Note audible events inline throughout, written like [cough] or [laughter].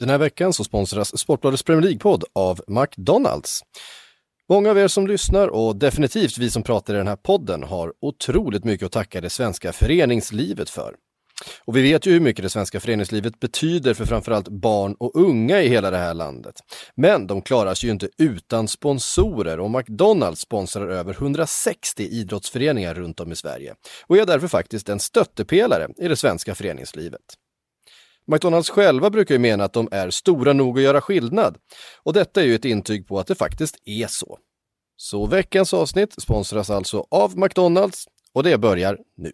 Den här veckan så sponsras Sportbladets Premier League-podd av McDonalds. Många av er som lyssnar och definitivt vi som pratar i den här podden har otroligt mycket att tacka det svenska föreningslivet för. Och vi vet ju hur mycket det svenska föreningslivet betyder för framförallt barn och unga i hela det här landet. Men de klarar sig ju inte utan sponsorer och McDonalds sponsrar över 160 idrottsföreningar runt om i Sverige och är därför faktiskt en stöttepelare i det svenska föreningslivet. McDonalds själva brukar ju mena att de är stora nog att göra skillnad. Och detta är ju ett intyg på att det faktiskt är så. Så veckans avsnitt sponsras alltså av McDonalds och det börjar nu.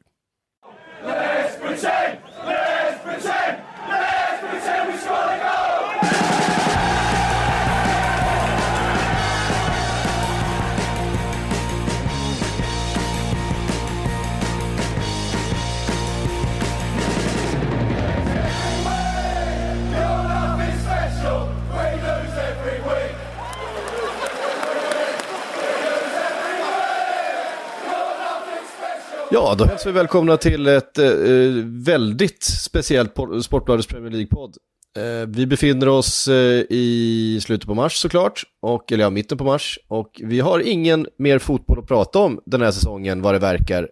Ja, då hälsar vi välkomna till ett eh, eh väldigt speciellt Sportbladets Premier League-podd. Eh, vi befinner oss eh, i slutet på mars såklart, och, eller ja, mitten på mars. Och vi har ingen mer fotboll att prata om den här säsongen vad det verkar.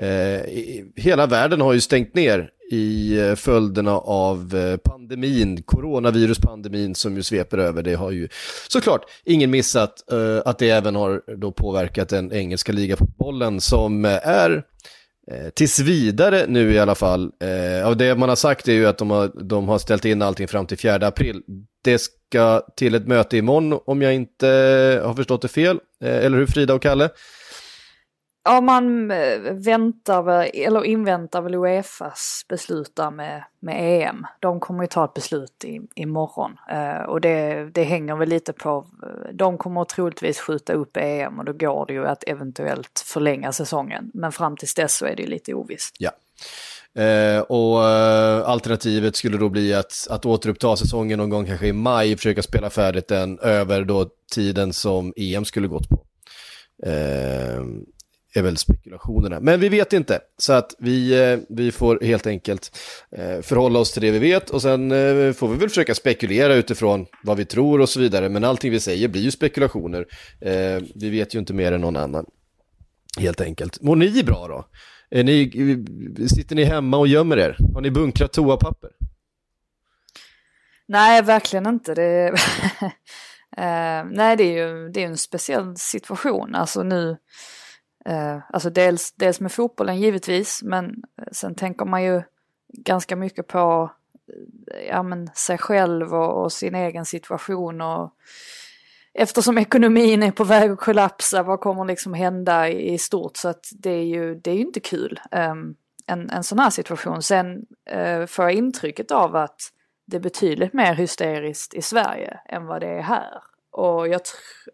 Eh, hela världen har ju stängt ner i eh, följderna av eh, pandemin, coronaviruspandemin som ju sveper över. Det har ju såklart ingen missat eh, att det även har då påverkat den engelska ligafotbollen som är tills vidare nu i alla fall. Eh, av det man har sagt är ju att de har, de har ställt in allting fram till 4 april. Det ska till ett möte imorgon om jag inte har förstått det fel. Eh, eller hur Frida och Kalle? Ja, man eh, väntar väl, eller inväntar väl Uefas beslut där med, med EM. De kommer ju ta ett beslut i, imorgon. eh, och det, det hänger väl lite på, eh, de kommer troligtvis skjuta upp EM och då går det ju att eventuellt förlänga säsongen. Men fram tills dess så är det ju lite ovisst. Ja. Eh, och eh, alternativet skulle då bli att, att återuppta säsongen någon gång kanske i maj, försöka spela färdigt den över då tiden som EM skulle gått på eh, är väl spekulationerna. Men vi vet inte, så att vi, eh, vi får helt enkelt eh, förhålla oss till det vi vet och sen eh, får vi väl försöka spekulera utifrån vad vi tror och så vidare. Men allting vi säger blir ju spekulationer. Vi vet ju inte mer än någon annan, helt enkelt. Mår ni bra då? Är ni, sitter ni hemma och gömmer er? Har ni bunkrat toapapper? Nej, verkligen inte. Det... [laughs] nej, det är ju det är en speciell situation. Alltså nu Eh, alltså dels, dels med fotbollen givetvis, men sen tänker man ju ganska mycket på eh, ja, men sig själv och, och, sin egen situation. Och eftersom ekonomin är på väg att kollapsa, vad kommer liksom hända i, i stort? Så att det är ju, det är ju inte kul, um, en, en sån här situation. Sen uh, får jag intrycket av att det är betydligt mer hysteriskt i Sverige än vad det är här. Och jag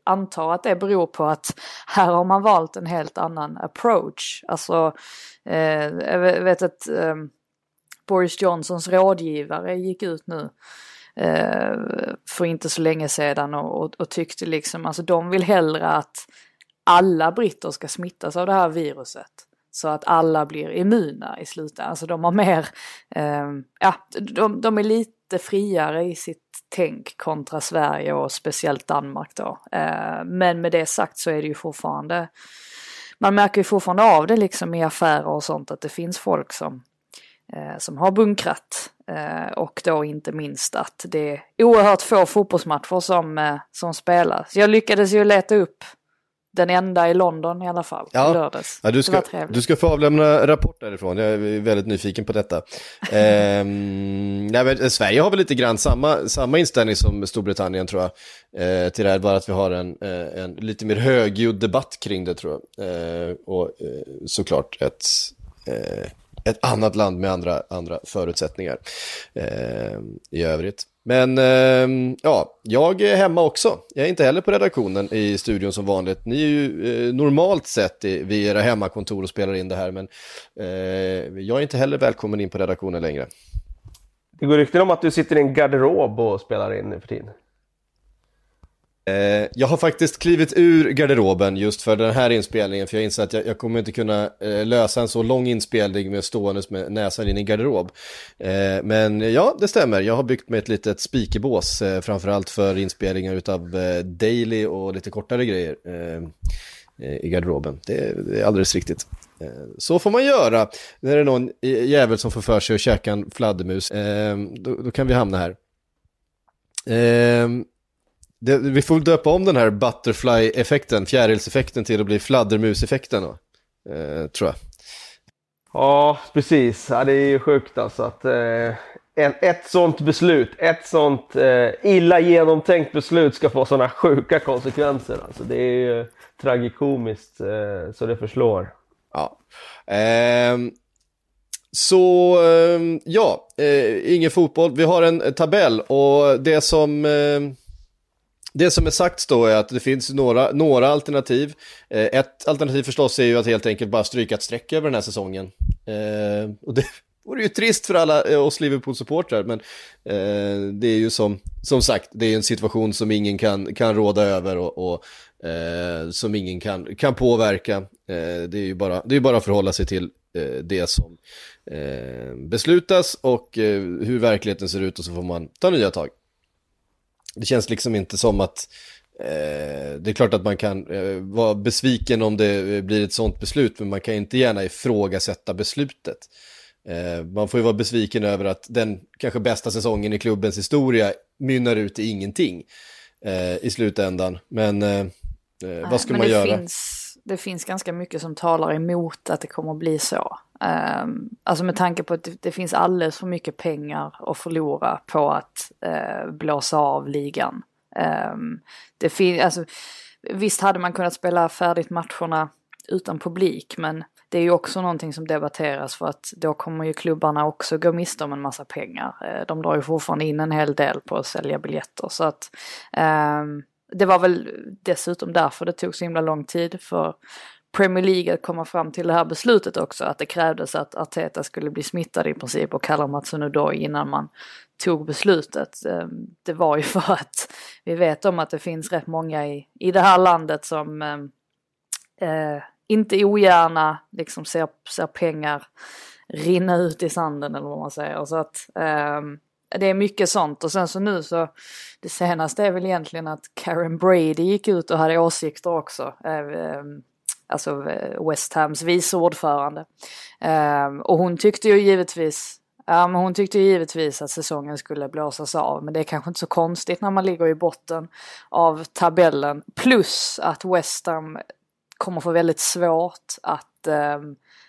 antar att det beror på att här har man valt en helt annan approach. Alltså, eh, jag vet att eh, Boris Johnsons rådgivare gick ut nu eh, för inte så länge sedan och, och, och, tyckte liksom, alltså de vill hellre att alla britter ska smittas av det här viruset. Så att alla blir immuna i slutändan. Alltså de har mer, eh, ja, de, de är lite friare i sitt tänk kontra Sverige och speciellt Danmark då. Eh, men med det sagt så är det ju fortfarande, man märker ju fortfarande av det liksom i affärer och sånt att det finns folk som, eh, som har bunkrat. Eh, och då inte minst att det är oerhört få fotbollsmatcher som, eh, som spelas. Jag lyckades ju leta upp den enda i London i alla fall, ja. lördags. Ja, du, ska, du ska få avlämna rapport därifrån, jag är väldigt nyfiken på detta. [laughs] ehm, nej, men Sverige har väl lite grann samma, samma inställning som Storbritannien tror jag, eh, till det här, bara att vi har en, eh, en lite mer högljudd debatt kring det tror jag. Eh, och eh, såklart ett, eh, ett annat land med andra, andra förutsättningar eh, i övrigt. Men eh, ja, jag är hemma också. Jag är inte heller på redaktionen i studion som vanligt. Ni är ju eh, normalt sett vid era hemmakontor och spelar in det här, men eh, jag är inte heller välkommen in på redaktionen längre. Det går rykten om att du sitter i en garderob och spelar in nu för tiden. Eh, jag har faktiskt klivit ur garderoben just för den här inspelningen, för jag inser att jag, jag kommer inte kunna eh, lösa en så lång inspelning med ståendes med näsan in i garderob. Eh, men ja, det stämmer. Jag har byggt mig ett litet speakerbås. eh, framförallt för inspelningar utav eh, daily och lite kortare grejer eh, eh, i garderoben. Det, det, är alldeles riktigt. Så får man göra när det är någon jävel som får för sig att käka en fladdermus. Då, då kan vi hamna här. Det, vi får döpa om den här butterfly-effekten, fjärilseffekten till att bli fladdermuseffekten då, eh, tror jag. Ja, precis. Ja, det är ju sjukt alltså att eh, en, ett sånt beslut, ett sånt eh, illa genomtänkt beslut ska få sådana sjuka konsekvenser. Alltså, det är ju tragikomiskt eh, så det förslår. Ja. Ehm, så ehm, ja, eh, ingen fotboll. Vi har en tabell och det som ehm, det som är sagt då är att det finns några, några alternativ. Eh, ett alternativ förstås är ju att helt enkelt bara stryka ett streck över den här säsongen. Eh, och det [laughs] vore ju trist för alla eh, oss Liverpool-supportrar, men eh, det är ju som, som sagt, det är en situation som ingen kan, kan råda över och, och eh, som ingen kan, kan påverka. Eh, det är ju bara, det är bara att förhålla sig till eh, det som eh, beslutas och eh, hur verkligheten ser ut och så får man ta nya tag. Det känns liksom inte som att eh, det är klart att man kan eh, vara besviken om det blir ett sånt beslut, men man kan inte gärna ifrågasätta beslutet. Eh, man får ju vara besviken över att den kanske bästa säsongen i klubbens historia mynnar ut i ingenting eh, i slutändan. Men eh, eh, vad ska man göra? Finns, det finns ganska mycket som talar emot att det kommer bli så. Um, alltså med tanke på att det, det, finns alldeles för mycket pengar att förlora på att uh, blåsa av ligan. Um, det fin alltså, visst hade man kunnat spela färdigt matcherna utan publik men det är ju också någonting som debatteras för att då kommer ju klubbarna också gå miste om en massa pengar. Uh, de drar ju fortfarande in en hel del på att sälja biljetter så att um, det var väl dessutom därför det tog så himla lång tid för Premier League att komma fram till det här beslutet också, att det krävdes att Arteta skulle bli smittad i princip och kalla Matsuno innan man tog beslutet. Ehm, det var ju [laughs] för att vi vet om att det finns rätt många i, i det här landet som ehm, eh, inte ogärna liksom ser, ser pengar rinna ut i sanden eller vad man säger. Så att eh, det är mycket sånt och sen så nu så det senaste är väl egentligen att Karen Brady gick ut och hade åsikter också. Eh, ehm, alltså eh, West Hams vice ordförande. Ehm, och hon tyckte ju givetvis Ja, men hon tyckte givetvis att säsongen skulle blåsas av, men det är kanske inte så konstigt när man ligger i botten av tabellen. Plus att West Ham kommer få väldigt svårt att eh,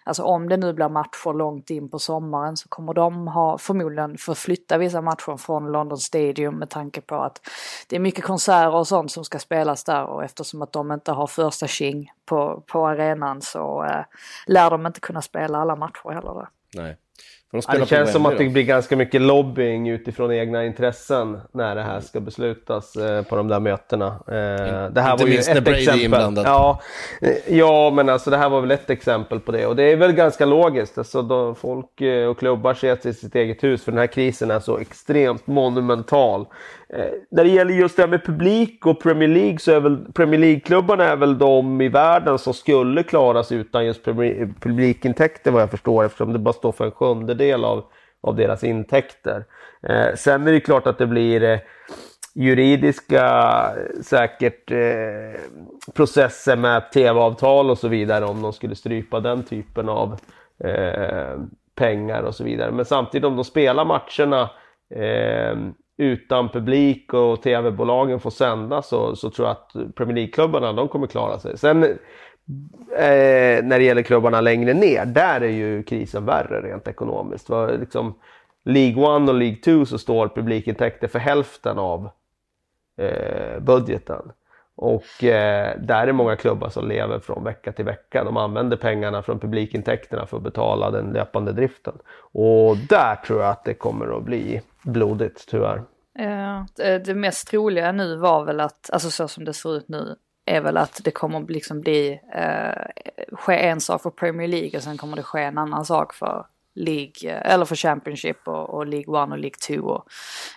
Alltså om det nu blir matcher långt in på sommaren så kommer de ha förmodligen få flytta vissa matcher från London Stadium med tanke på att det är mycket konserter och sånt som ska spelas där och eftersom att de inte har första tjing på, på arenan så eh, lär de inte kunna spela alla matcher heller. Där. Nej. De det känns som att det blir ganska mycket lobbying utifrån egna intressen när det här ska beslutas eh, på de där mötena. Eh, det här Inte var ju ett exempel. Ja, eh, ja, men alltså det här var väl ett exempel på det och det är väl ganska logiskt. Alltså, då folk och klubbar ser till sitt eget hus för den här krisen är så extremt monumental. Eh, när det gäller just det här med publik och Premier League så är väl Premier League-klubbarna är väl de i världen som skulle klara sig utan just publikintäkter vad jag förstår eftersom det bara står för en sjundedel av, av deras intäkter. Eh, sen är det klart att det blir eh, juridiska säkert eh, processer med tv-avtal och så vidare om de skulle strypa den typen av eh, pengar och så vidare. Men samtidigt om de spelar matcherna eh, utan publik och tv-bolagen får sända så, så tror jag att Premier League-klubbarna de kommer klara sig. Sen eh, när det gäller klubbarna längre ner, där är ju krisen värre rent ekonomiskt. För liksom, League 1 och League 2 så står publikintäkter för hälften av eh, budgeten. Och eh, där är många klubbar som lever från vecka till vecka. De använder pengarna från publikintäkterna för att betala den löpande driften. Och där tror jag att det kommer att bli blodigt tyvärr. Ja, det mest troliga nu var väl att, alltså så som det ser ut nu, är väl att det kommer liksom bli, eh, ske en sak för Premier League och sen kommer det ske en annan sak för League, eh, eller för Championship och, och League 1 och League 2 och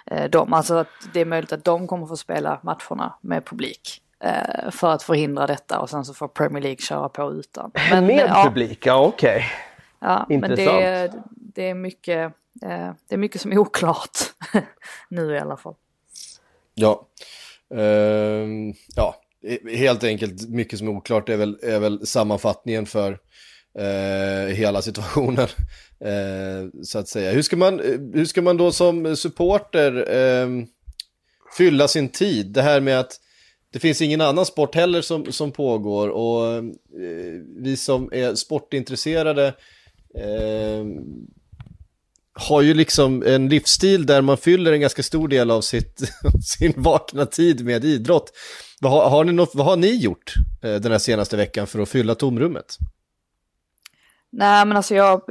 eh, de. Alltså att det är möjligt att de kommer få spela matcherna med publik. Eh, för att förhindra detta och sen så får Premier League köra på utan. [laughs] Men, med ja, publik, ja okej. Okay. Ja, Intressant. men det, det, är mycket, eh, det är mycket som är oklart [laughs] nu i alla fall. Ja, uh, ja, helt enkelt mycket som är oklart är väl, är väl sammanfattningen för uh, hela situationen. Uh, [laughs] så att säga. Hur ska, man, hur ska man då som supporter ehm, fylla sin tid? Det här med att det finns ingen annan sport heller som, som pågår och eh, vi som är sportintresserade eh, har ju liksom en livsstil där man fyller en ganska stor del av sitt, [laughs] sin vakna tid med idrott. Vad har, har ni något, vad har ni gjort eh, den här senaste veckan för att fylla tomrummet? Nej men alltså jag,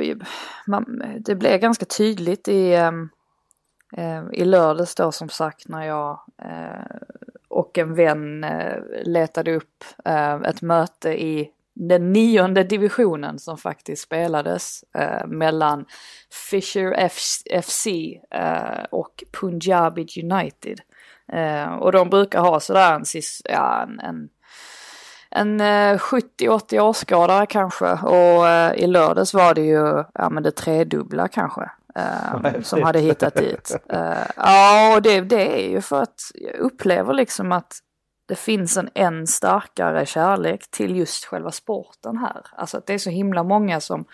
man, det blev ganska tydligt i, eh, Eh, i lördags då som sagt när jag eh, och en vän eh, letade upp ett möte i den nionde divisionen som faktiskt spelades mellan Fisher FC och Punjabi United. och de brukar ha sådär en, ja, en, en en 70-80 åskådare kanske och i lördags var det ju ja, men det tredubbla kanske. Um, som hade hittat dit. Uh, [laughs] ja, och det, det är ju för att jag upplever liksom att det finns en än starkare kärlek till just själva sporten här. Alltså att det är så himla många som,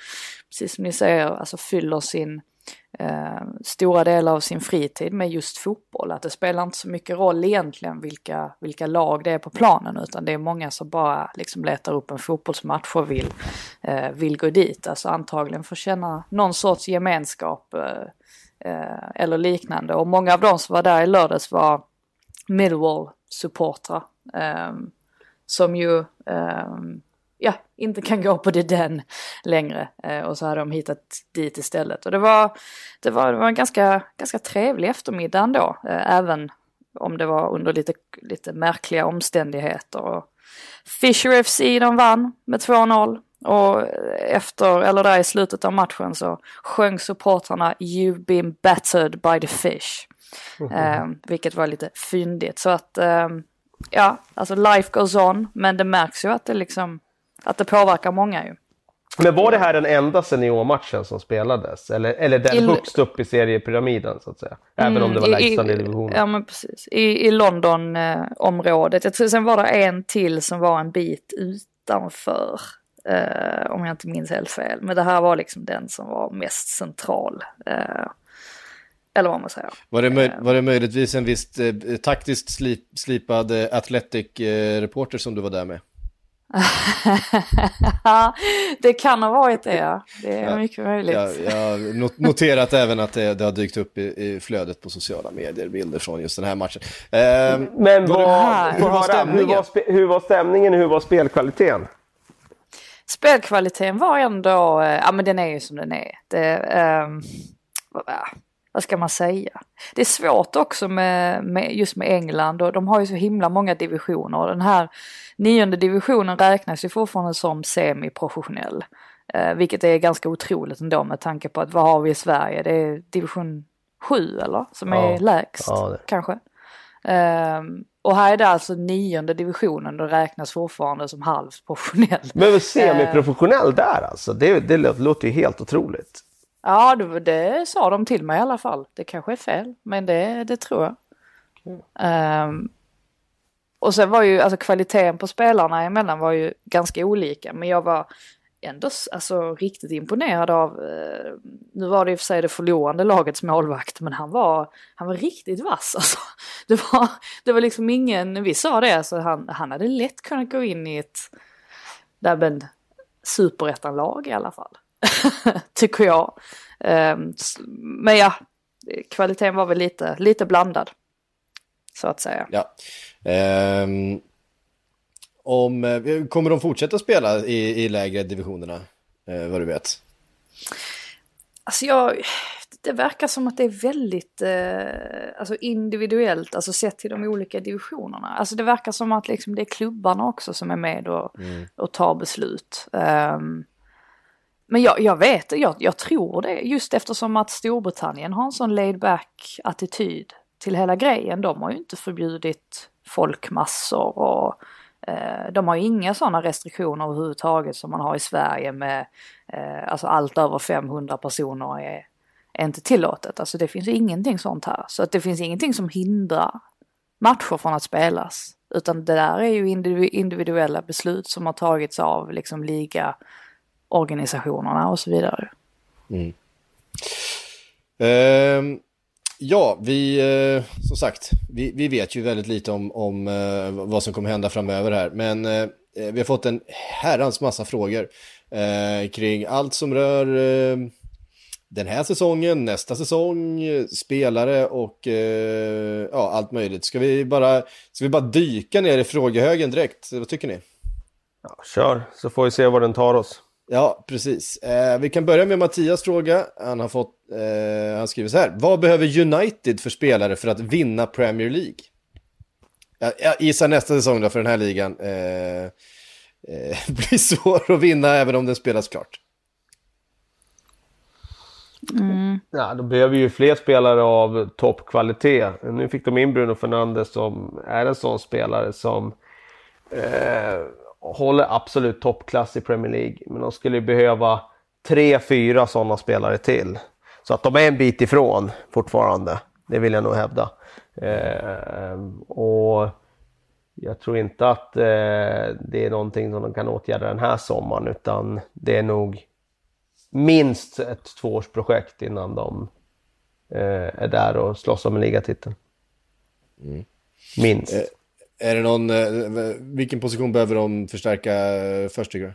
precis som ni säger, alltså fyller sin eh, stora delar av sin fritid med just fotboll. Att det spelar inte så mycket roll egentligen vilka, vilka lag det är på planen utan det är många som bara liksom letar upp en fotbollsmatch och vill, eh, vill gå dit. Alltså antagligen för att känna någon sorts gemenskap eh, eh eller liknande. Och många av de som var där i lördags var Millwall-supportrar. Eh, som ju eh, ja, inte kan gå på det den längre. Eh, och så hade de hittat dit istället. Och det var, det var, det var en ganska, ganska trevlig eftermiddag ändå. Eh, även om det var under lite, lite märkliga omständigheter. Och Fisher FC de vann med 2-0. Och efter, eller där i slutet av matchen så sjöng supportrarna You've been battered by the fish. Mm -hmm. eh, vilket var lite fyndigt. Så att, eh, ja, alltså life goes on. Men det märks ju att det liksom att det påverkar många ju. Men var det här den enda seniormatchen som spelades? Eller, eller den I, högst upp i seriepyramiden så att säga? Även mm, om det var lägsta divisionen. Ja men precis. I, i London-området. jag tror sen var det en till som var en bit utanför. Eh, om jag inte minns helt fel. Men det här var liksom den som var mest central. Eh, eller vad man säger. Var det, möj eh. var det möjligtvis en viss eh, taktiskt slip, slipad eh, Athletic-reporter som du var där med? Det kan ha varit det, ja. Det är ja, mycket möjligt. Jag, jag har noterat även att det, det, har dykt upp i, i, flödet på sociala medier, bilder från just den här matchen. Eh, Men vad, var, hur, var stämningen? Hur var, hur var stämningen? Hur var spelkvaliteten? Spelkvaliteten var ändå, eh, ja men den är ju som den är. Det, eh, vad ska man säga? Det är svårt också med, med, just med England och de har ju så himla många divisioner. Den här nionde divisionen räknas ju fortfarande som semiprofessionell. Eh, vilket är ganska otroligt ändå med tanke på att vad har vi i Sverige? Det är division 7 eller? Som är lägst ja, kanske. Eh, och här är det alltså nionde divisionen, då räknas fortfarande som halvt professionell. Men semiprofessionell eh, där alltså? Det, det låter ju helt otroligt. Ja, det, det, sa de till mig i alla fall. Det kanske är fel, men det, det tror jag. Mm. Um, och sen var ju alltså kvaliteten på spelarna emellan var ju ganska olika, men jag var ändå alltså, riktigt imponerad av, uh, nu var det i och för sig det förlorande lagets målvakt, men han var, han var riktigt vass [laughs] alltså. Det var, det var liksom ingen, vi sa det, alltså, han, han hade lätt kunnat gå in i ett, där superettan-lag i alla fall. [laughs] tycker jag. Um, men ja, kvaliteten var väl lite, lite blandad. Så att säga. Ja. Um, om, eh, kommer de fortsätta spela i, i lägre divisionerna, uh, vad du vet? Alltså jag, det verkar som att det är väldigt eh, alltså individuellt, alltså sett till de olika divisionerna. Alltså det verkar som att liksom det är klubbarna också som är med och, mm. och tar beslut. Um, men jag, jag vet, jag, jag tror det just eftersom att Storbritannien har en sån laid back attityd till hela grejen. De har ju inte förbjudit folkmassor och eh, de har ju inga sådana restriktioner överhuvudtaget som man har i Sverige med eh, alltså allt över 500 personer är, är inte tillåtet. Alltså det finns ingenting sånt här. Så att det finns ingenting som hindrar matcher från att spelas. Utan det där är ju individuella beslut som har tagits av liksom ligaorganisationerna och så vidare. Mm. Um, ja, vi, uh, som sagt, vi, vi vet ju väldigt lite om, om uh, vad som kommer hända framöver här. Men uh, vi har fått en herrans massa frågor kring allt som rör den här säsongen, nästa säsong, spelare och eh, ja, allt möjligt. Ska vi, bara, ska vi bara dyka ner i frågehögen direkt? Vad tycker ni? Ja, kör, så får vi se var den tar oss. Ja, precis. Eh, vi kan börja med Mattias fråga. Han har fått, eh, han skriver så här. Vad behöver United för spelare för att vinna Premier League? Jag, jag gissar nästa säsong då för den här ligan. Eh, eh [laughs] blir svår att vinna även om den spelas klart. Mm. Ja, då behöver ju fler spelare av toppkvalitet. Nu fick de in Bruno Fernandes som är en sån spelare som eh, håller absolut toppklass i Premier League. Men de skulle behöva tre, fyra sådana spelare till. Så att de är en bit ifrån fortfarande. Det vill jag nog hävda. Eh, och jag tror inte att eh, det är någonting som de kan åtgärda den här sommaren utan det är nog minst ett tvåårsprojekt innan de eh, är där och slåss om en ligatiteln. Mm. Minst. Är det någon, eh, vilken position behöver de förstärka eh, först tycker du?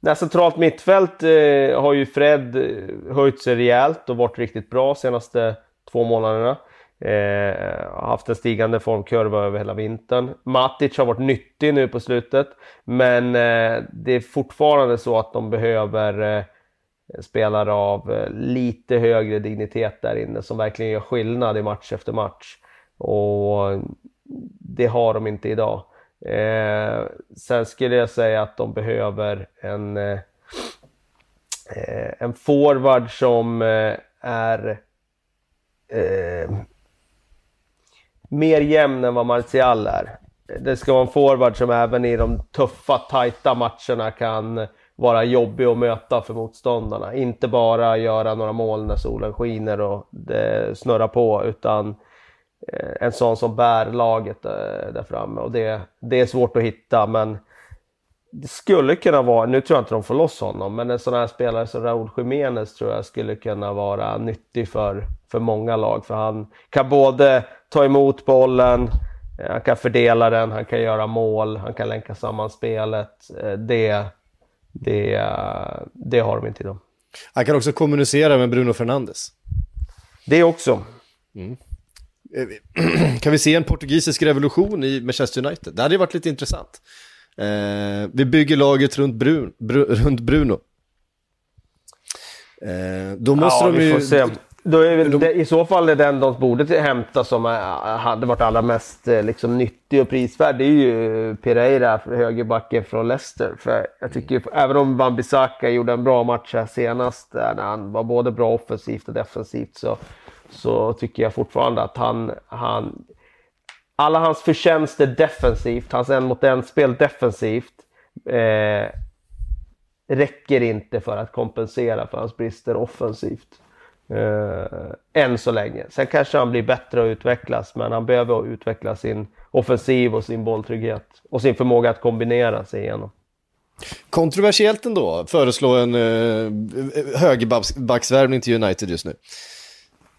Nej, centralt mittfält eh, har ju Fred eh, höjt sig rejält och varit riktigt bra senaste två månaderna. Eh, har haft en stigande formkurva över hela vintern. Matic har varit nyttig nu på slutet. Men eh, det är fortfarande så att de behöver eh, spelare av eh, lite högre dignitet där inne som verkligen gör skillnad i match efter match. Och det har de inte idag. Eh, sen skulle jag säga att de behöver en, eh, eh, en forward som eh, är eh, mer jämn än vad Martial är. Det ska vara en forward som även i de tuffa, tajta matcherna kan vara jobbig att möta för motståndarna. Inte bara göra några mål när solen skiner och det snurrar på utan eh, en sån som bär laget eh, där framme och det, det är svårt att hitta men det skulle kunna vara, nu tror jag inte de får loss honom, men en sån här spelare som Raúl Jiménez tror jag skulle kunna vara nyttig för, för många lag. För han kan både ta emot bollen, eh, han kan fördela den, han kan göra mål, han kan länka samman spelet. Det, det, det har de inte idag. Han kan också kommunicera med Bruno Fernandes. Det också. Mm. Eh, [clears throat] kan vi se en portugisisk revolution i Manchester United? Det hade varit lite intressant. Eh, vi bygger laget runt, Brun, Bru, runt Bruno. Eh, då måste ja, de ju... Då är de... det, I så fall är den de borde hämta som hade varit allra mest eh, liksom, nyttig och prisvärd. Det är ju Pereira, högerbacken från Leicester. För jag tycker, mm. även om Wan-Bissaka gjorde en bra match här senast, när han var både bra offensivt och defensivt, så, så tycker jag fortfarande att han, han... Alla hans förtjänster defensivt, hans en mot en-spel defensivt, eh, räcker inte för att kompensera för hans brister offensivt. Eh, än så länge. Sen kanske han blir bättre och utvecklas, men han behöver utveckla sin offensiv och sin bolltrygghet och sin förmåga att kombinera sig igenom. Kontroversiellt ändå, föreslå en eh, högerbacksvärvning till United just nu.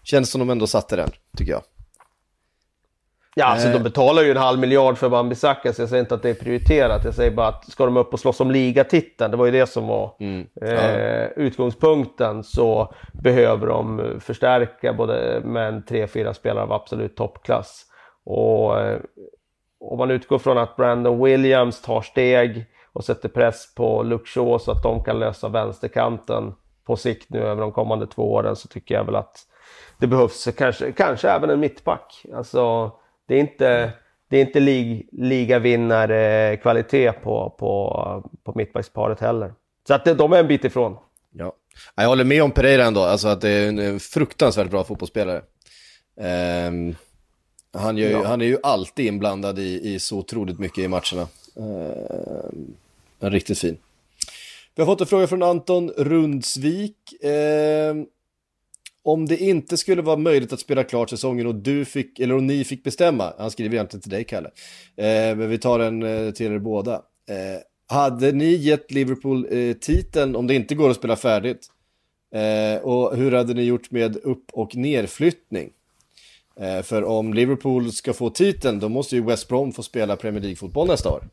Känns som de ändå satte den, tycker jag. Ja, alltså de eh. betalar ju en halv miljard för Wan-Bissaka så jag säger inte att det är prioriterat. Jag säger bara att ska de upp och slåss om ligatiteln, det var ju det som var mm. ja. eh, utgångspunkten, så behöver de förstärka både med en tre, fyra spelare av absolut toppklass. Och eh, om man utgår från att Brandon Williams tar steg och sätter press på Shaw så att de kan lösa vänsterkanten på sikt nu över de kommande två åren så tycker jag väl att det behövs kanske, kanske även en mittback. Alltså, det är inte, det är inte lig, ligavinnarkvalitet på, på, på mittbacksparet heller. Så att de är en bit ifrån. Ja. Jag håller med om Pereira ändå, alltså att det är en fruktansvärt bra fotbollsspelare. Um, han, ju, ja. han, är ju alltid inblandad i, i, så otroligt mycket i matcherna. Um, riktigt fin. Vi har fått en fråga från Anton Rundsvik. Um, om det inte skulle vara möjligt att spela klart säsongen och du fick, eller om ni fick bestämma, han skriver egentligen till dig Kalle, eh, men vi tar den eh, till er båda. Eh, hade ni gett Liverpool eh, titeln om det inte går att spela färdigt? Eh, och hur hade ni gjort med upp och nerflyttning? Eh, för om Liverpool ska få titeln, då måste ju West Brom få spela Premier League-fotboll nästa år.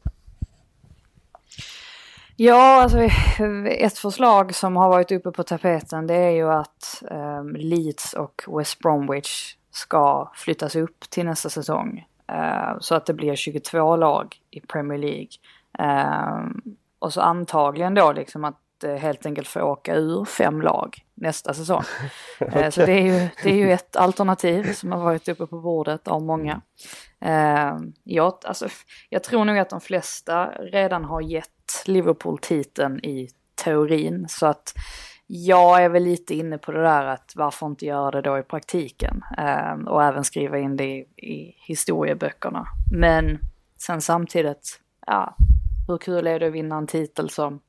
Ja, alltså eh, ett förslag som har varit uppe på tapeten det är ju att eh, Leeds och West Bromwich ska flyttas upp till nästa säsong. Eh, så att det blir 22 lag i Premier League. Eh, och så antagligen då liksom att helt enkelt få åka ur fem lag nästa säsong. okay. [laughs] Eh, så det är, ju, det är ju ett alternativ som har varit uppe på bordet av många. Eh, jag, alltså, jag tror nog att de flesta redan har gett Liverpool-titeln i teorin. Så att jag är väl lite inne på det där att varför inte göra det då i praktiken. Eh, och även skriva in det i, i historieböckerna. Men sen samtidigt, ja, hur kul är det att vinna en titel som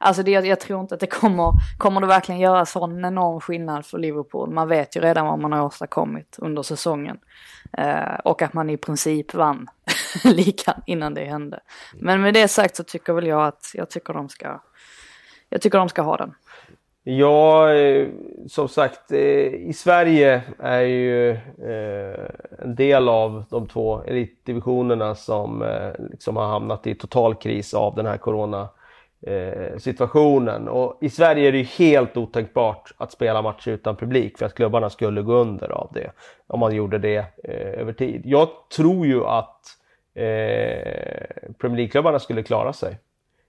Alltså det, jag tror inte att det kommer, kommer det verkligen göra sån enorm skillnad för Liverpool. Man vet ju redan vad man har åstadkommit under säsongen. Eh, och att man i princip vann [laughs] ligan innan det hände. Men med det sagt så tycker väl jag att jag tycker de ska, jag tycker de ska ha den. Ja, eh, som sagt, eh, i Sverige är ju eh, en del av de två elitdivisionerna som liksom har hamnat i total kris av den här corona Eh, situationen. Och I Sverige är det helt otänkbart att spela matcher utan publik för att klubbarna skulle gå under av det. Om man gjorde det eh, över tid. Jag tror ju att eh, Premier League-klubbarna skulle klara sig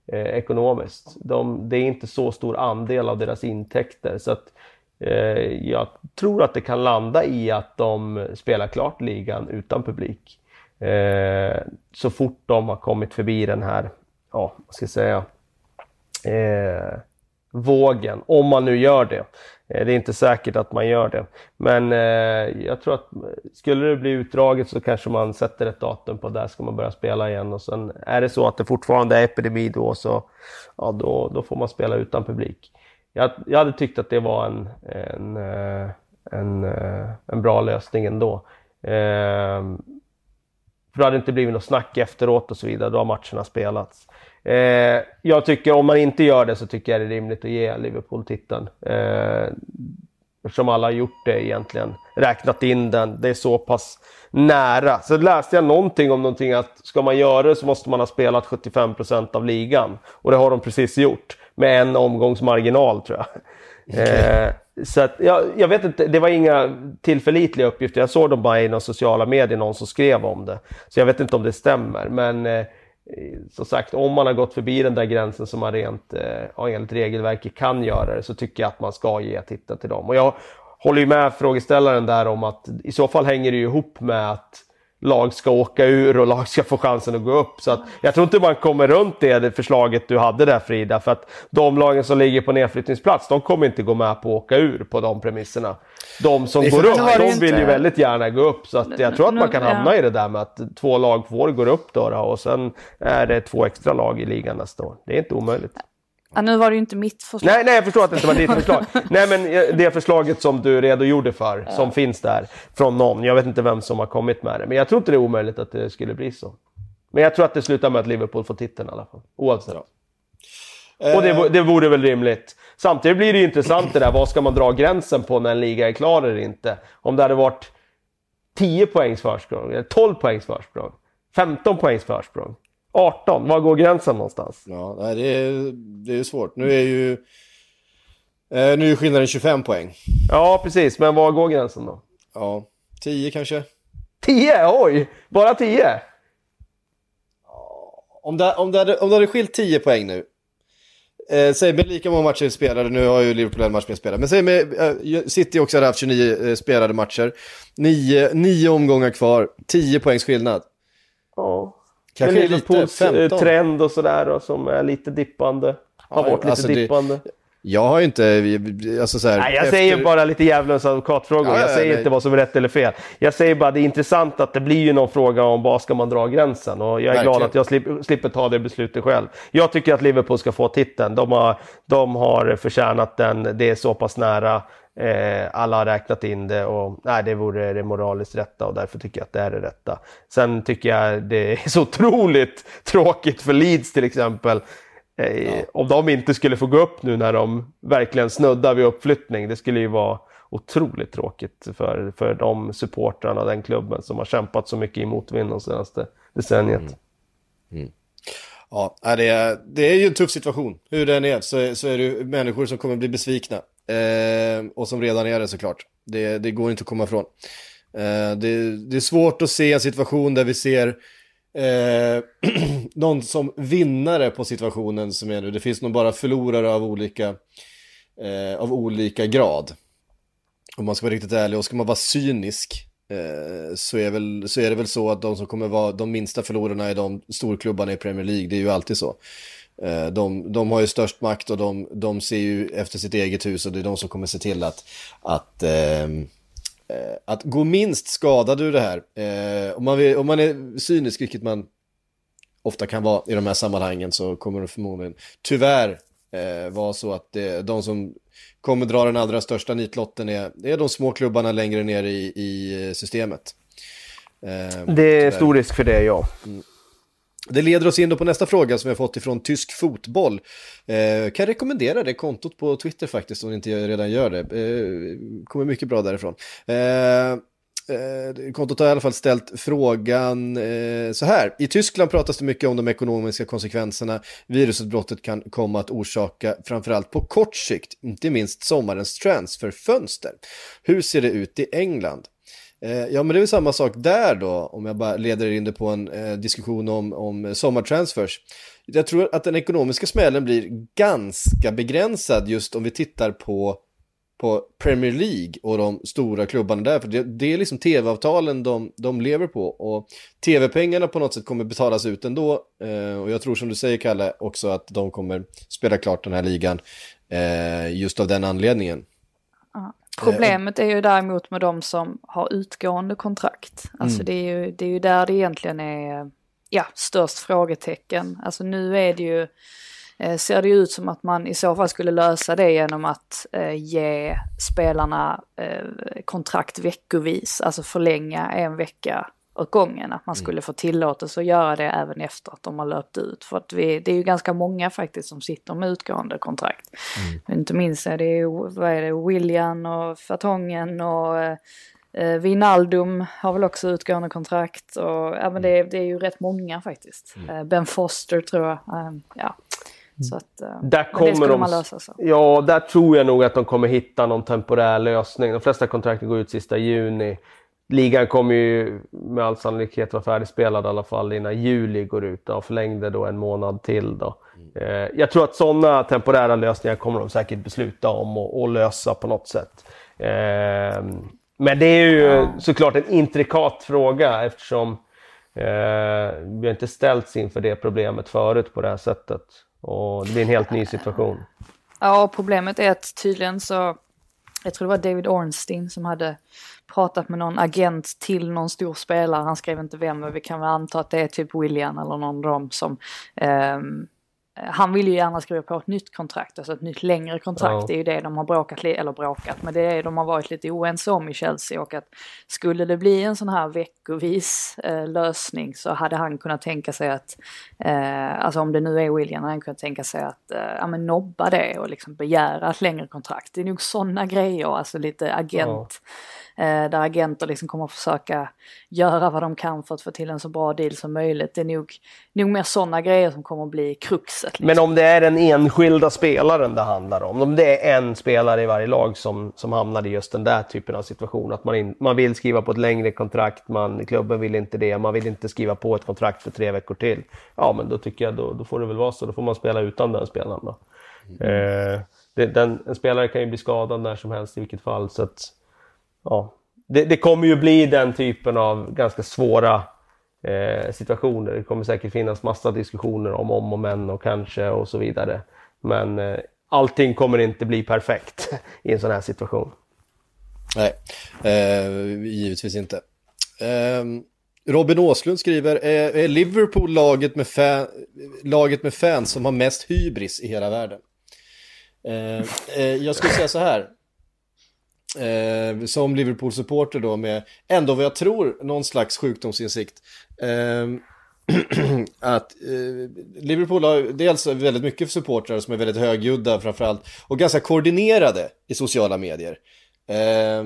eh, ekonomiskt. De, det är inte så stor andel av deras intäkter så att eh, jag tror att det kan landa i att de spelar klart ligan utan publik. Eh, så fort de har kommit förbi den här, ja, vad ska jag säga, eh, vågen, om man nu gör det. Eh, det är inte säkert att man gör det. Men eh, jag tror att skulle det bli utdraget så kanske man sätter ett datum på där ska man börja spela igen. Och sen är det så att det fortfarande är epidemi då så ja, då, då får man spela utan publik. Jag, jag hade tyckt att det var en, en, eh, en, eh, en bra lösning ändå. Eh, för det hade inte blivit något snack efteråt och så vidare, då har matcherna spelats. Eh, jag tycker om man inte gör det så tycker jag det är rimligt att ge Liverpool titeln. Eh, eftersom alla har gjort det egentligen, räknat in den. Det är så pass nära. Så läste jag någonting om någonting att ska man göra det så måste man ha spelat 75% av ligan. Och det har de precis gjort. Med en omgångs marginal tror jag. Okay. Eh, så att, jag, jag vet inte, det var inga tillförlitliga uppgifter. Jag såg dem bara i några sociala medier, någon som skrev om det. Så jag vet inte om det stämmer. Men eh, Eh, som sagt, om man har gått förbi den där gränsen som man rent eh, enligt regelverket kan göra det så tycker jag att man ska ge titeln till dem. Och jag håller ju med frågeställaren där om att i så fall hänger det ju ihop med att lag ska åka ur och lag ska få chansen att gå upp. Så att jag tror inte man kommer runt det, förslaget du hade där Frida. För att de lagen som ligger på nedflyttningsplats, de kommer inte gå med på att åka ur på de premisserna. De som går upp, de vill ju väldigt gärna gå upp. Så att jag tror att man kan hamna i det där med att två lag får gå upp då, då och sen är det två extra lag i ligan nästa år. Det är inte omöjligt. Ja, nu var det ju inte mitt förslag. Nej, nej, jag förstår att det inte var ditt förslag. nej, men eh, det förslaget som du redogjorde för, ja. som finns där från någon. Jag vet inte vem som har kommit med det, men jag tror inte det är omöjligt att det skulle bli så. Men jag tror att det slutar med att Liverpool får titeln i alla fall, oavsett. Ja. Och det, eh. det vore väl rimligt. Samtidigt blir det ju intressant det där, vad ska man dra gränsen på när en liga är klar eller inte? Om det hade varit 10 poängs försprång, eller 12 poängs försprång, 15 poängs försprång. 18, var går gränsen någonstans? Ja, nej, det, är, det är svårt. Nu är ju eh, nu är skillnaden 25 poäng. Ja, precis. Men var går gränsen då? Ja, 10 kanske. 10? Oj! Bara 10? Om det, om, det hade, om det hade skilt 10 poäng nu. Eh, säg med lika många matcher spelade, nu har ju Liverpool en match mer spelad. Men säg med eh, City också hade haft 29 eh, spelade matcher. 9, 9 omgångar kvar, 10 poängs skillnad. Ja. Kanske Liverpools lite, 15. trend och sådär som är lite dippande. har varit lite alltså det- dippande. Jag har ju inte, alltså så här, Nej, jag efter- säger bara lite djävulens advokatfrågor. Ja, jag ja, säger nej. inte vad som är rätt eller fel. Jag säger bara det är intressant att det blir ju någon fråga om var ska man dra gränsen. Och jag är glad Verkligen. att jag slipper, slipper ta det beslutet själv. Jag tycker att Liverpool ska få titeln. De har, de har förtjänat den. Det är så pass nära. Eh, alla har räknat in det och nej, det vore det moraliskt rätta och därför tycker jag att det är det rätta. Sen tycker jag det är så otroligt tråkigt för Leeds till exempel. Eh, Om de inte skulle få gå upp nu när de verkligen snuddar vid uppflyttning. Det skulle ju vara otroligt tråkigt för, för de supportrarna och den klubben som har kämpat så mycket i motvind de senaste decenniet. Ja, nej, det är, det är ju en tuff situation. Hur den är så, så är det människor som kommer bli besvikna. Eh, och som redan är det såklart. Det, det går inte att komma ifrån. Eh, det, det är svårt att se en situation där vi ser eh, [clears throat] någon som vinnare på situationen som är nu. Det finns nog bara förlorare av olika, eh, av olika grad. Om man ska vara riktigt ärlig och ska man vara cynisk eh, så, är väl, så är det väl så att de som kommer vara de minsta förlorarna är de storklubbarna i Premier League. Det är ju alltid så. Eh, de, de har ju störst makt och de, de ser ju efter sitt eget hus och det är de som kommer se till att, att ehm, eh, att gå minst skadad ur det här. Eh, om, man vill, om man är cynisk, vilket man ofta kan vara i de här sammanhangen, så kommer det förmodligen tyvärr vara så att det, de som kommer dra den allra största nitlotten är, det är de små klubbarna längre ner i, i systemet. Eh, Det är tyvärr. stor risk för det, ja. Det leder oss in då på nästa fråga som vi har fått ifrån Tysk Fotboll. Eh, kan rekommendera det kontot på Twitter faktiskt om ni inte redan gör det. Eh, kommer mycket bra därifrån. Eh, eh, kontot har i alla fall ställt frågan eh, så här. I Tyskland pratas det mycket om de ekonomiska konsekvenserna virusutbrottet kan komma att orsaka, framförallt på kort sikt, inte minst sommarens transferfönster. Hur ser det ut i England? Eh, ja, men det är väl samma sak där då, om jag bara leder in det på en eh, diskussion om, om sommartransfers. Jag tror att den ekonomiska smällen blir ganska begränsad just om vi tittar på, på Premier League och de stora klubbarna där. För det, det är liksom tv-avtalen de, de lever på och tv-pengarna på något sätt kommer betalas ut ändå. Eh, och jag tror som du säger Kalle också att de kommer spela klart den här ligan eh, just av den anledningen. Problemet är ju däremot med de som har utgående kontrakt. Alltså det, är ju, det är ju där det egentligen är ja, störst frågetecken. Alltså nu är det ju, eh, ser det ut som att man i så fall skulle lösa det genom att eh, ge spelarna eh, kontrakt veckovis, alltså förlänga en vecka åt gången. Att man skulle få tillåtelse att göra det även efter att de har löpt ut. För att vi, det är ju ganska många faktiskt som sitter med utgående kontrakt. Inte minst är det ju, vad är det, William och Fatongen och eh, Wijnaldum har väl också utgående kontrakt. Och, ja, men det, det är ju rätt många faktiskt. Eh, ben Foster tror jag. Eh, ja. Så att, eh, Där kommer de... man lösa så. Ja, där tror jag nog att de kommer hitta någon temporär lösning. De flesta kontrakten går ut sista juni. Ligan kommer ju med all sannolikhet vara färdigspelad i alla fall innan juli går ut och förlängde då en månad till. Då. Eh, jag tror att sådana temporära lösningar kommer de säkert besluta om och, och lösa på något sätt. Eh, men det är ju Ja. såklart en intrikat fråga eftersom eh, vi har inte ställts inför det problemet förut på det här sättet. Och det blir en helt ny situation. Ja, problemet är att tydligen så, jag tror det var David Ornstein som hade pratat med någon agent till någon stor spelare, han skrev inte vem, men vi kan väl anta att det är typ William eller någon av dem som ehm, han vill ju gärna skriva på ett nytt kontrakt, alltså ett nytt längre kontrakt. Ja. Det är ju det de har bråkat, eller bråkat, men det är de har varit lite oense om i Chelsea. Och att skulle det bli en sån här veckovis eh, lösning så hade han kunnat tänka sig att, eh, alltså om det nu är William, hade han kunnat tänka sig att eh, ja, men nobba det och liksom begära ett längre kontrakt. Det är nog sådana grejer, alltså lite agent. Eh, där agenter liksom kommer att försöka göra vad de kan för att få till en så bra deal som möjligt. Det är nog, nog mer sådana grejer som kommer att bli kruxet. Liksom. Men om det är den enskilda spelaren det handlar om, om det är en spelare i varje lag som, som hamnar i just den där typen av situation, att man, in, man vill skriva på ett längre kontrakt, man, klubben vill inte det, man vill inte skriva på ett kontrakt för tre veckor till. Ja, men då tycker jag då, då får det väl vara så, då får man spela utan den spelaren. Då. Eh, det, den, en spelare kan ju bli skadad när som helst i vilket fall, så att ja, det, det kommer ju bli den typen av ganska svåra eh, situationer. Det kommer säkert finnas massa diskussioner om om och men och kanske och så vidare. Men eh, allting kommer inte bli perfekt [laughs] i en sån här situation. Nej, eh, givetvis inte. Eh, Robin Åslund skriver, är, är Liverpool laget med, fan, laget med fans som har mest hybris i hela världen? Eh, eh, jag skulle säga så här. Eh, som Liverpool-supporter då med ändå vad jag tror någon slags sjukdomsinsikt. Eh, [clears throat] att eh, Liverpool har dels väldigt mycket supportrar som är väldigt högljudda framförallt och ganska koordinerade i sociala medier. Eh,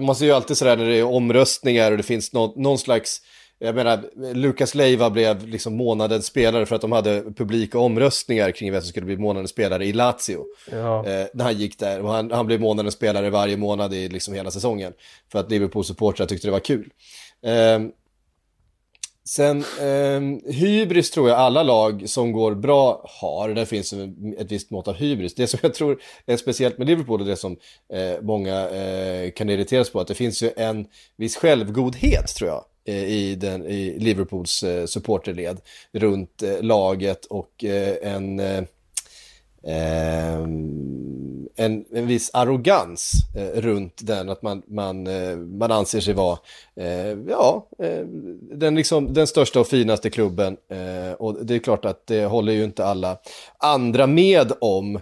man ser ju alltid sådär när det är omröstningar och det finns någon, någon slags jag menar, Lukas Leiva blev liksom månadens spelare för att de hade publika omröstningar kring vem som skulle bli månadens spelare i Lazio. Ja. Eh, när han gick där, och han, han blev månadens spelare varje månad i liksom hela säsongen. För att Liverpool-supportrar tyckte det var kul. Eh, sen, eh, hybris tror jag alla lag som går bra har. Där finns ett visst mått av hybris. Det som jag tror är speciellt med Liverpool och det som eh, många eh, kan irriteras på, att det finns ju en viss självgodhet tror jag Eh, i, den, i Liverpools eh, supporterled runt eh, laget och en Eh, en, en viss arrogans eh, runt den, att man, man, eh, man anser sig vara eh, ja, eh, den, liksom, den största och finaste klubben. Eh, och det är klart att det håller ju inte alla andra med om.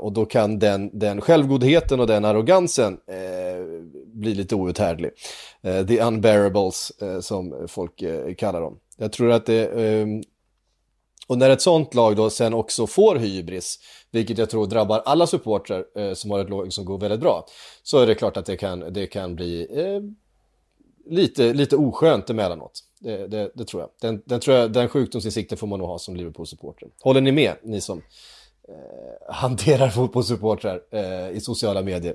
och då kan den, den självgodheten och den arrogansen bli lite outhärdlig. the unbearables, som folk kallar dem. Jag tror att det och när ett sånt lag då sen också får hybris, vilket jag tror drabbar alla supportrar eh, som har ett lag som går väldigt bra, så är det klart att det kan, det kan bli eh, lite, lite oskönt emellanåt. Det, det, det tror jag. Den, den, tror jag. den sjukdomsinsikten får man nog ha som Liverpool-supporter. Håller ni med, ni som eh, hanterar [laughs] fotbollssupportrar eh, i sociala medier?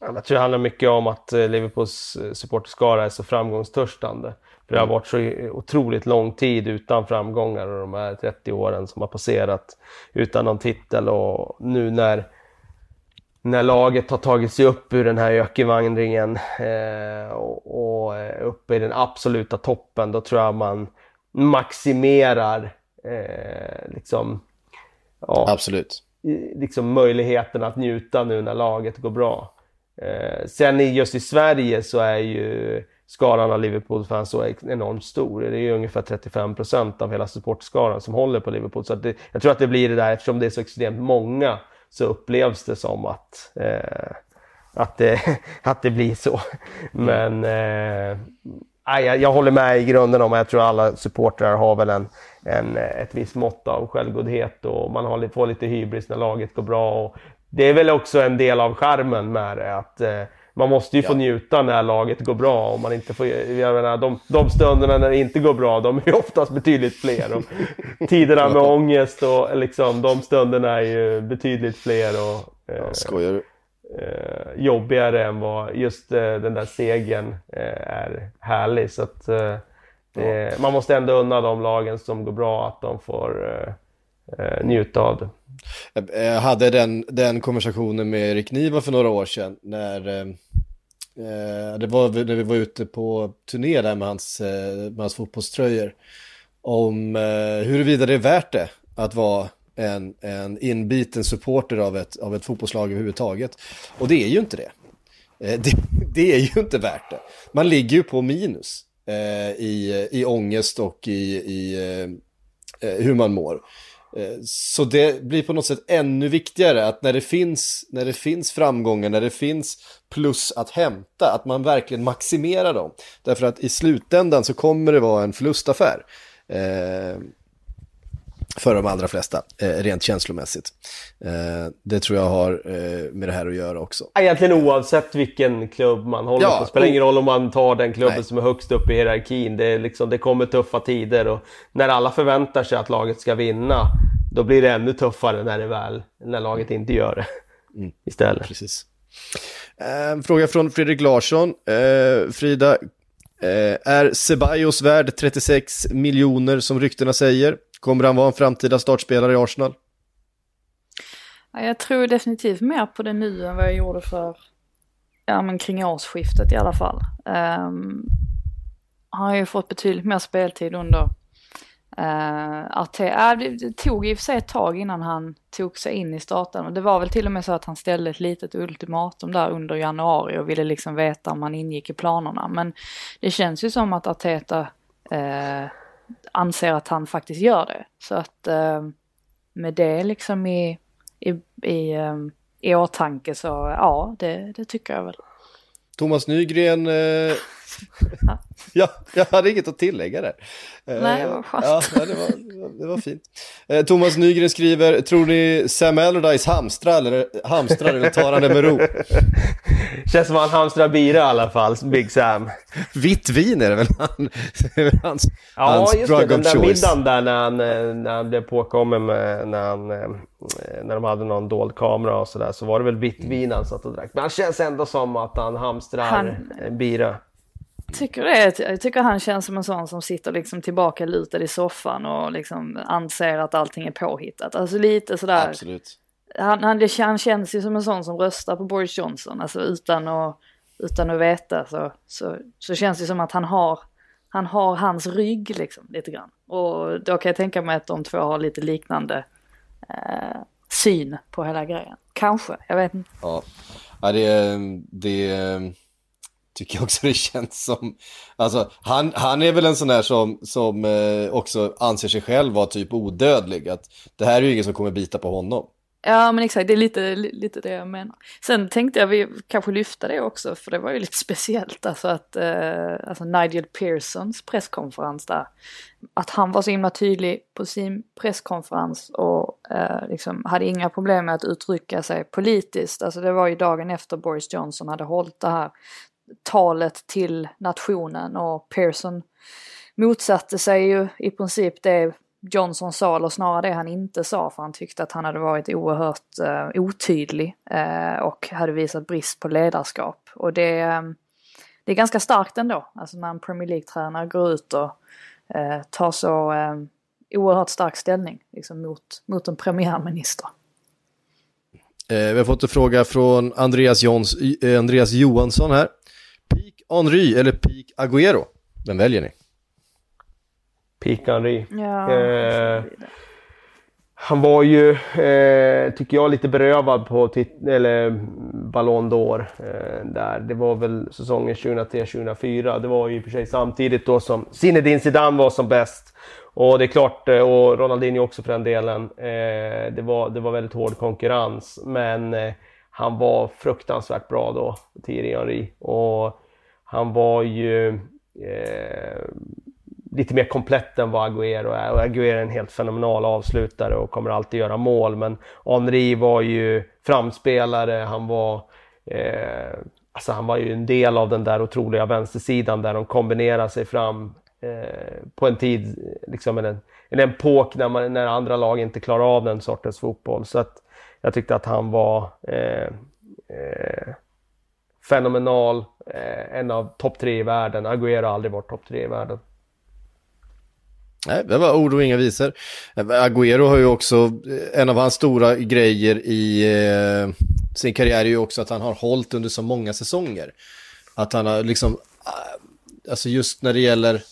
Jag tror det handlar mycket om att eh, Liverpools eh, supporterskara är så framgångstörstande. För det har varit så otroligt lång tid utan framgångar och de här 30 åren som har passerat utan någon titel och nu när, när laget har tagit sig upp ur den här ökenvandringen eh, och, och uppe i den absoluta toppen, då tror jag man maximerar eh, liksom, ja, Absolut. liksom möjligheten att njuta nu när laget går bra. Eh, sen just i Sverige så är ju skaran av Liverpool-fans så enormt stor. Det är ju ungefär 35 procent av hela supportskaran som håller på Liverpool. Så det, jag tror att det blir det där, eftersom det är så extremt många så upplevs det som att, eh, att, det, [laughs] att det blir så. Men eh, jag, jag håller med i grunden om, jag tror alla supportrar har väl en, en, ett visst mått av självgodhet och man har, får lite hybris när laget går bra. Och det är väl också en del av charmen med det. Att, eh, man måste ju ja. få njuta när laget går bra. Och man inte får, jag menar, de, de stunderna när det inte går bra, de är oftast betydligt fler. Och [laughs] tiderna med ångest och liksom, de stunderna är ju betydligt fler. Och, eh, ja? Eh, jobbigare än vad just eh, den där segern eh, är härlig. Så att, eh, ja. man måste ändå unna de lagen som går bra att de får eh, njuta av det. Jag hade den, den konversationen med Erik Niva för några år sedan när eh, eh det var när vi var ute på turné där med hans, med hans fotbollströjor om eh, huruvida det är värt det att vara en, en inbiten supporter av ett, av ett fotbollslag överhuvudtaget. Och det är ju inte det. Eh, det, [laughs] det är ju inte värt det. Man ligger ju på minus eh, i, i ångest och i, i eh, hur man mår. Eh, så det blir på något sätt ännu viktigare att när det, finns, när det finns framgångar, när det finns plus att hämta, att man verkligen maximerar dem. Därför att i slutändan så kommer det vara en förlustaffär. Eh, för de allra flesta, eh, rent känslomässigt. Eh, det tror jag har eh, med det här att göra också. Egentligen oavsett vilken klubb man håller ja, på. Det spelar och... ingen roll om man tar den klubben Nej. som är högst upp i hierarkin. Det, liksom, det kommer tuffa tider och när alla förväntar sig att laget ska vinna, då blir det ännu tuffare när, det väl, när laget inte gör det mm. istället. Precis. Eh, fråga från Fredrik Larsson. Eh, Frida, eh, är Ceballos värd 36 miljoner som ryktena säger? Kommer han vara en framtida startspelare i Arsenal? jag tror definitivt mer på det nu än vad jag gjorde för, ja men kring årsskiftet i alla fall. Um, han har ju fått betydligt mer speltid under eh, Uh, Arteta, äh, det, tog i och för sig ett tag innan han tog sig in i starten det var väl till och med så att han ställde ett litet ultimatum där under januari och ville liksom veta om han ingick i planerna. Men det känns ju som att Arteta uh, anser att han faktiskt gör det. Så att eh, med det liksom i, i, i, eh, i åtanke så ja, det, det tycker jag väl. Thomas Nygren eh, [laughs] ja, jag hade inget att tillägga där. Eh, Nej, det var skönt. Ja, det, var, det var fint. Eh, Thomas Nygren skriver, tror ni Sam Allardyce hamstrar eller, hamstrar eller tar han det med ro? [laughs] Känns som han hamstrar bira i alla fall, Big Sam. Vitt vin är det väl han, hans, ja, hans just det, den där middagen där när han, eh, när han blev påkommen med, när, han, när de hade någon dold kamera och sådär, så var det väl vitt vin han satt och drack. Men han känns ändå som att han hamstrar han... bira tycker det. Jag tycker han känns som en sån som sitter liksom tillbaka lutad i soffan och liksom anser att allting är påhittat. Alltså lite sådär. Absolut. Han, han, han känns ju som en sån som röstar på Boris Johnson, alltså utan att, utan att veta så, så, så känns det som att han har, han har hans rygg liksom lite grann. Och då kan jag tänka mig att de två har lite liknande eh, syn på hela grejen. Kanske, jag vet inte. Ja, ja det, det tycker jag också [laughs] det känns som. Alltså, han, han är väl en sån där som, som eh, också anser sig själv vara typ odödlig. Att det här är ju ingen som kommer bita på honom. Ja men exakt, det är lite, lite det jag menar. Sen tänkte jag vi kanske lyfta det också, för det var ju lite [laughs] speciellt alltså att eh, alltså Nigel Pearsons presskonferens där, att han var så himla tydlig på sin presskonferens och eh, liksom hade inga problem med att uttrycka sig politiskt. Alltså det var ju dagen efter Boris Johnson hade hållit det här talet till nationen och Pearson motsatte sig ju i princip det Johnson sa, eller snarare det han inte sa, för han tyckte att han hade varit oerhört eh, otydlig eh, och hade visat brist på ledarskap. Och det, eh, det är ganska starkt ändå, alltså när en Premier League-tränare går ut och eh, tar så eh, oerhört stark ställning liksom mot, mot en premiärminister. Eh, vi har fått en fråga från Andreas, Jons, eh, Andreas Johansson här. Henry eller Peak Agüero? Vem väljer ni? Peak Henry. Ja, eh, han var ju, eh, tycker jag, lite berövad på eller Ballon d'Or. Eh, där. Det var väl säsongen 2003-2004. Det var ju i och för sig samtidigt då som Zinedine Zidane var som bäst. Och det är klart, eh, och Ronaldinho också för den delen. Eh, det, var, det var väldigt hård konkurrens. Men eh, han var fruktansvärt bra då, Thierry Henry. Och han var ju eh, lite mer komplett än vad Agüero är. Och Agüero är en helt fenomenal avslutare och kommer alltid göra mål. Men Henri var ju framspelare, han var eh, Alltså han var ju en del av den där otroliga vänstersidan där de kombinerar sig fram eh, på en tid, liksom en, en epok när, man, när andra lag inte klarar av den sortens fotboll. Så att jag tyckte att han var eh, eh, fenomenal, eh, en av topp tre i världen. Agüero har aldrig varit topp tre i världen. Nej, det var ord och inga visor. Eh, Agüero har ju också, eh, en av hans stora grejer i eh, sin karriär är ju också att han har hållit under så många säsonger. Att han har liksom, eh, alltså just när det gäller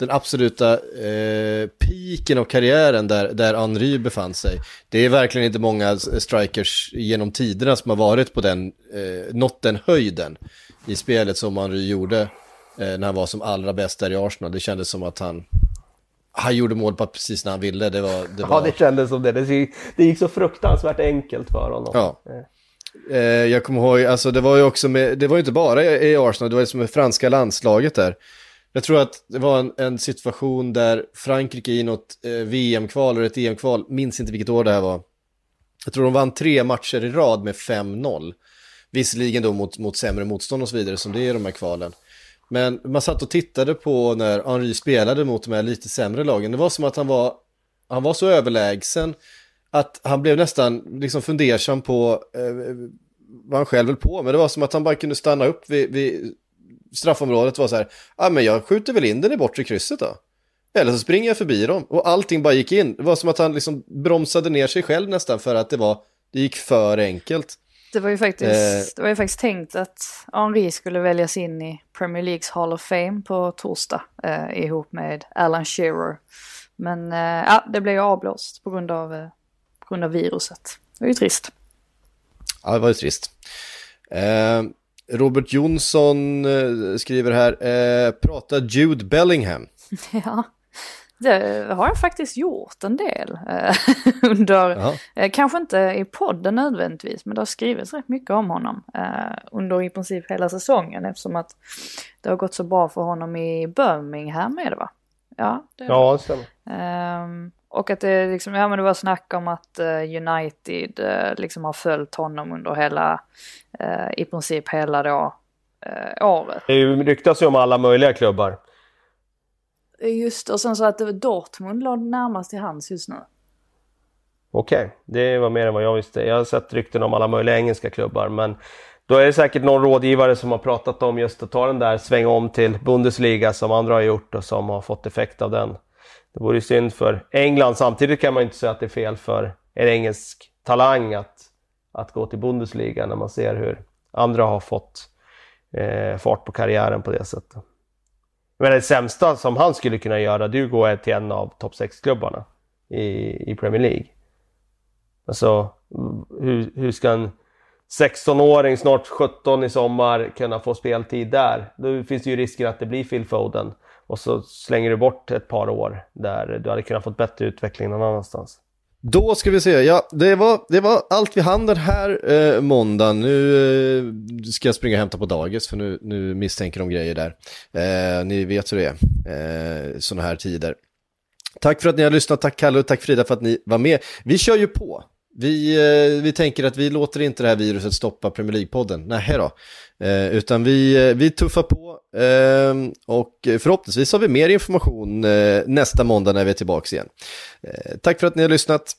den absoluta eh, piken av karriären där, där Henry befann sig. Det är verkligen inte många strikers genom tiderna som har varit på den, eh, nått den höjden i spelet som Henry gjorde eh, när han var som allra bäst där i Arsenal. Det kändes som att han, han gjorde mål på precis när han ville. Det var, det var... Ja, det kändes som det. Det gick så fruktansvärt enkelt för honom. Ja. Eh, jag kommer ihåg, alltså det var ju också med, det var ju inte bara i Arsenal, det var ju som med franska landslaget där. Jag tror att det var en, en situation där Frankrike i något eh, VM-kval eller ett EM-kval, minns inte vilket år det här var. Jag tror de vann tre matcher i rad med 5-0. Visserligen då mot, mot sämre motstånd och så vidare som det är i de här kvalen. Men man satt och tittade på när Henri spelade mot de här lite sämre lagen. Det var som att han var, han var så överlägsen att han blev nästan liksom fundersam på eh, vad han själv höll på med. Det var som att han bara kunde stanna upp vid, vid straffområdet var så här, ja ah, men jag skjuter väl in den i bortre krysset då. Eller så springer jag förbi dem och allting bara gick in. Det var som att han liksom bromsade ner sig själv nästan för att det var, det gick för enkelt. Det var ju faktiskt, det var ju faktiskt tänkt att Henri skulle väljas in i Premier Leagues Hall of Fame på torsdag eh, ihop med Alan Shearer. Men eh, ja, det blev ju avblåst på grund av, eh, på grund av viruset. Det var ju trist. Ja, det var ju trist. Robert Jonsson eh, skriver här, eh, prata Jude Bellingham. [laughs] ja, det har jag faktiskt gjort en del eh, [laughs] under, eh, kanske inte i podden nödvändigtvis, men det har skrivits rätt mycket om honom eh, under i princip hela säsongen eftersom att det har gått så bra för honom i Birmingham är det va? Ja, det, ja, det stämmer. Um, och att det liksom, ja men det var snack om att uh, United uh, liksom har följt honom under hela, uh, i princip hela då året. Det ryktas ju om alla möjliga klubbar. Just och sen så att Dortmund låg närmast till hans just nu. Okej, okay. det var mer än vad jag visste. Jag har sett rykten om alla möjliga engelska klubbar men då är det säkert någon rådgivare som har pratat om just att ta den där sväng om till Bundesliga som andra har gjort och som har fått effekt av den. Det vore ju synd för England. Samtidigt kan man inte säga att det är fel för en engelsk talang att, att gå till Bundesliga när man ser hur andra har fått eh, fart på karriären på det sättet. Men det sämsta som han skulle kunna göra, det är att gå till en av topp 6-klubbarna i, i Premier League. Alltså, hur, hur ska en 16-åring, snart 17 i sommar, kunna få speltid där? Då finns det ju risker att det blir Phil Foden. Och så slänger du bort ett par år där du hade kunnat få bättre utveckling någon annanstans. Då ska vi se, ja det var, det var allt vi hann den här eh, måndagen. Nu eh, ska jag springa och hämta på dagis för nu, nu misstänker de grejer där. Eh, ni vet hur det är, eh, sådana här tider. Tack för att ni har lyssnat, tack Kalle och tack Frida för att ni var med. Vi kör ju på. Vi, eh, vi tänker att vi låter inte det här viruset stoppa Premier League-podden. Nej då. Eh, utan vi, eh, vi tuffar på eh, och förhoppningsvis har vi mer information eh, nästa måndag när vi är tillbaka igen. Eh, tack för att ni har lyssnat.